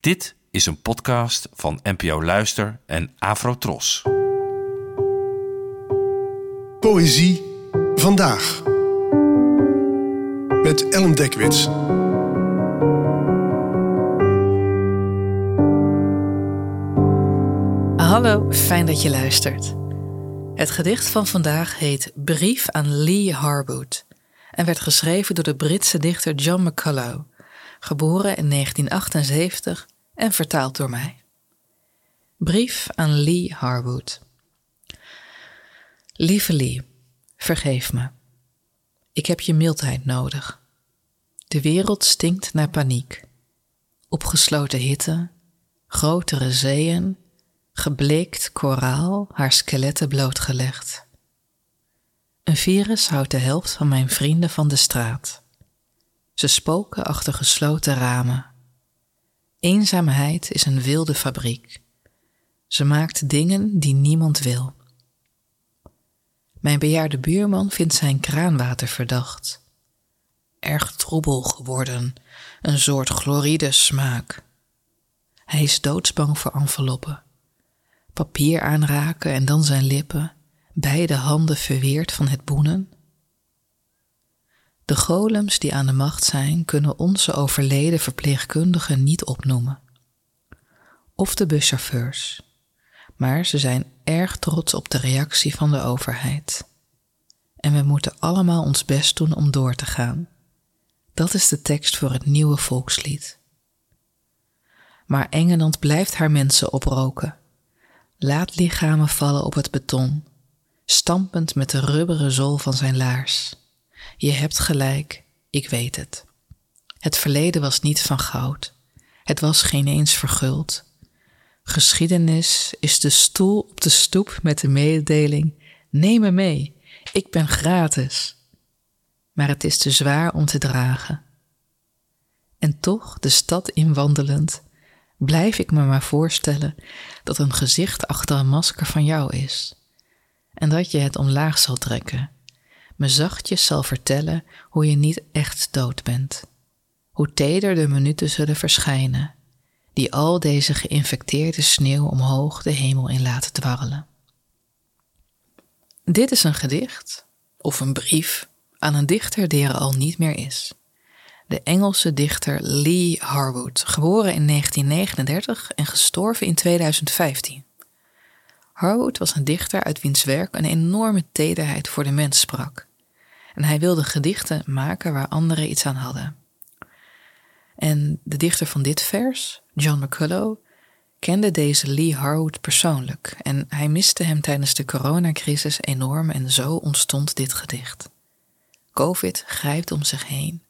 Dit is een podcast van NPO Luister en Afrotros. Poëzie vandaag. Met Ellen Dekwits. Hallo, fijn dat je luistert. Het gedicht van vandaag heet Brief aan Lee Harwood en werd geschreven door de Britse dichter John McCullough, geboren in 1978 en vertaald door mij. Brief aan Lee Harwood. Lieve Lee, vergeef me. Ik heb je mildheid nodig. De wereld stinkt naar paniek. Opgesloten hitte, grotere zeeën, gebleekt koraal, haar skeletten blootgelegd. Een virus houdt de helft van mijn vrienden van de straat. Ze spoken achter gesloten ramen. Eenzaamheid is een wilde fabriek. Ze maakt dingen die niemand wil. Mijn bejaarde buurman vindt zijn kraanwater verdacht. Erg troebel geworden, een soort chloride smaak. Hij is doodsbang voor enveloppen. Papier aanraken en dan zijn lippen, beide handen verweerd van het boenen. De golems die aan de macht zijn, kunnen onze overleden verpleegkundigen niet opnoemen. Of de buschauffeurs. Maar ze zijn erg trots op de reactie van de overheid. En we moeten allemaal ons best doen om door te gaan. Dat is de tekst voor het nieuwe volkslied. Maar Engeland blijft haar mensen oproken. Laat lichamen vallen op het beton, stampend met de rubberen zool van zijn laars. Je hebt gelijk, ik weet het. Het verleden was niet van goud. Het was geen eens verguld. Geschiedenis is de stoel op de stoep met de mededeling: neem me mee, ik ben gratis. Maar het is te zwaar om te dragen. En toch, de stad inwandelend, blijf ik me maar voorstellen dat een gezicht achter een masker van jou is. En dat je het omlaag zal trekken me zachtjes zal vertellen hoe je niet echt dood bent. Hoe teder de minuten zullen verschijnen, die al deze geïnfecteerde sneeuw omhoog de hemel in laten dwarrelen. Dit is een gedicht, of een brief, aan een dichter die er al niet meer is. De Engelse dichter Lee Harwood, geboren in 1939 en gestorven in 2015. Harwood was een dichter uit wiens werk een enorme tederheid voor de mens sprak en hij wilde gedichten maken waar anderen iets aan hadden. En de dichter van dit vers, John McCullough, kende deze Lee Harwood persoonlijk en hij miste hem tijdens de coronacrisis enorm en zo ontstond dit gedicht. Covid grijpt om zich heen.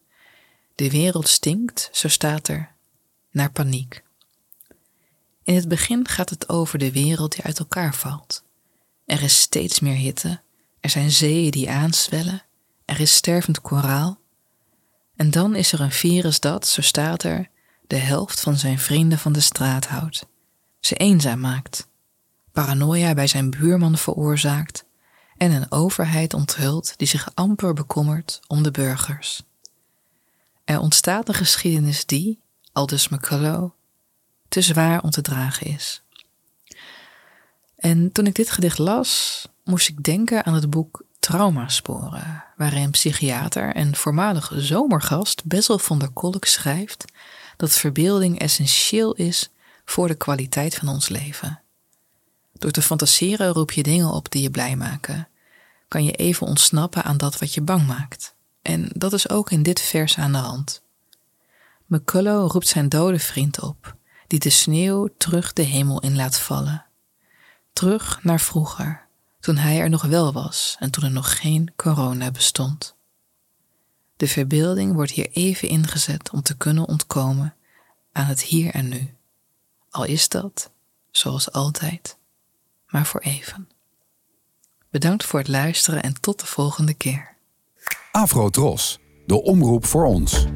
De wereld stinkt, zo staat er, naar paniek. In het begin gaat het over de wereld die uit elkaar valt. Er is steeds meer hitte, er zijn zeeën die aanzwellen, er is stervend koraal. En dan is er een virus dat, zo staat er, de helft van zijn vrienden van de straat houdt, ze eenzaam maakt, paranoia bij zijn buurman veroorzaakt en een overheid onthult die zich amper bekommert om de burgers. Er ontstaat een geschiedenis die, aldus McCullough, te zwaar om te dragen is. En toen ik dit gedicht las, moest ik denken aan het boek Traumasporen, waarin psychiater en voormalig zomergast Bessel van der Kolk schrijft dat verbeelding essentieel is voor de kwaliteit van ons leven. Door te fantaseren roep je dingen op die je blij maken. Kan je even ontsnappen aan dat wat je bang maakt. En dat is ook in dit vers aan de hand. McCullough roept zijn dode vriend op, die de sneeuw terug de hemel in laat vallen. Terug naar vroeger, toen hij er nog wel was en toen er nog geen corona bestond. De verbeelding wordt hier even ingezet om te kunnen ontkomen aan het hier en nu. Al is dat, zoals altijd, maar voor even. Bedankt voor het luisteren en tot de volgende keer. Afro Tros, de omroep voor ons.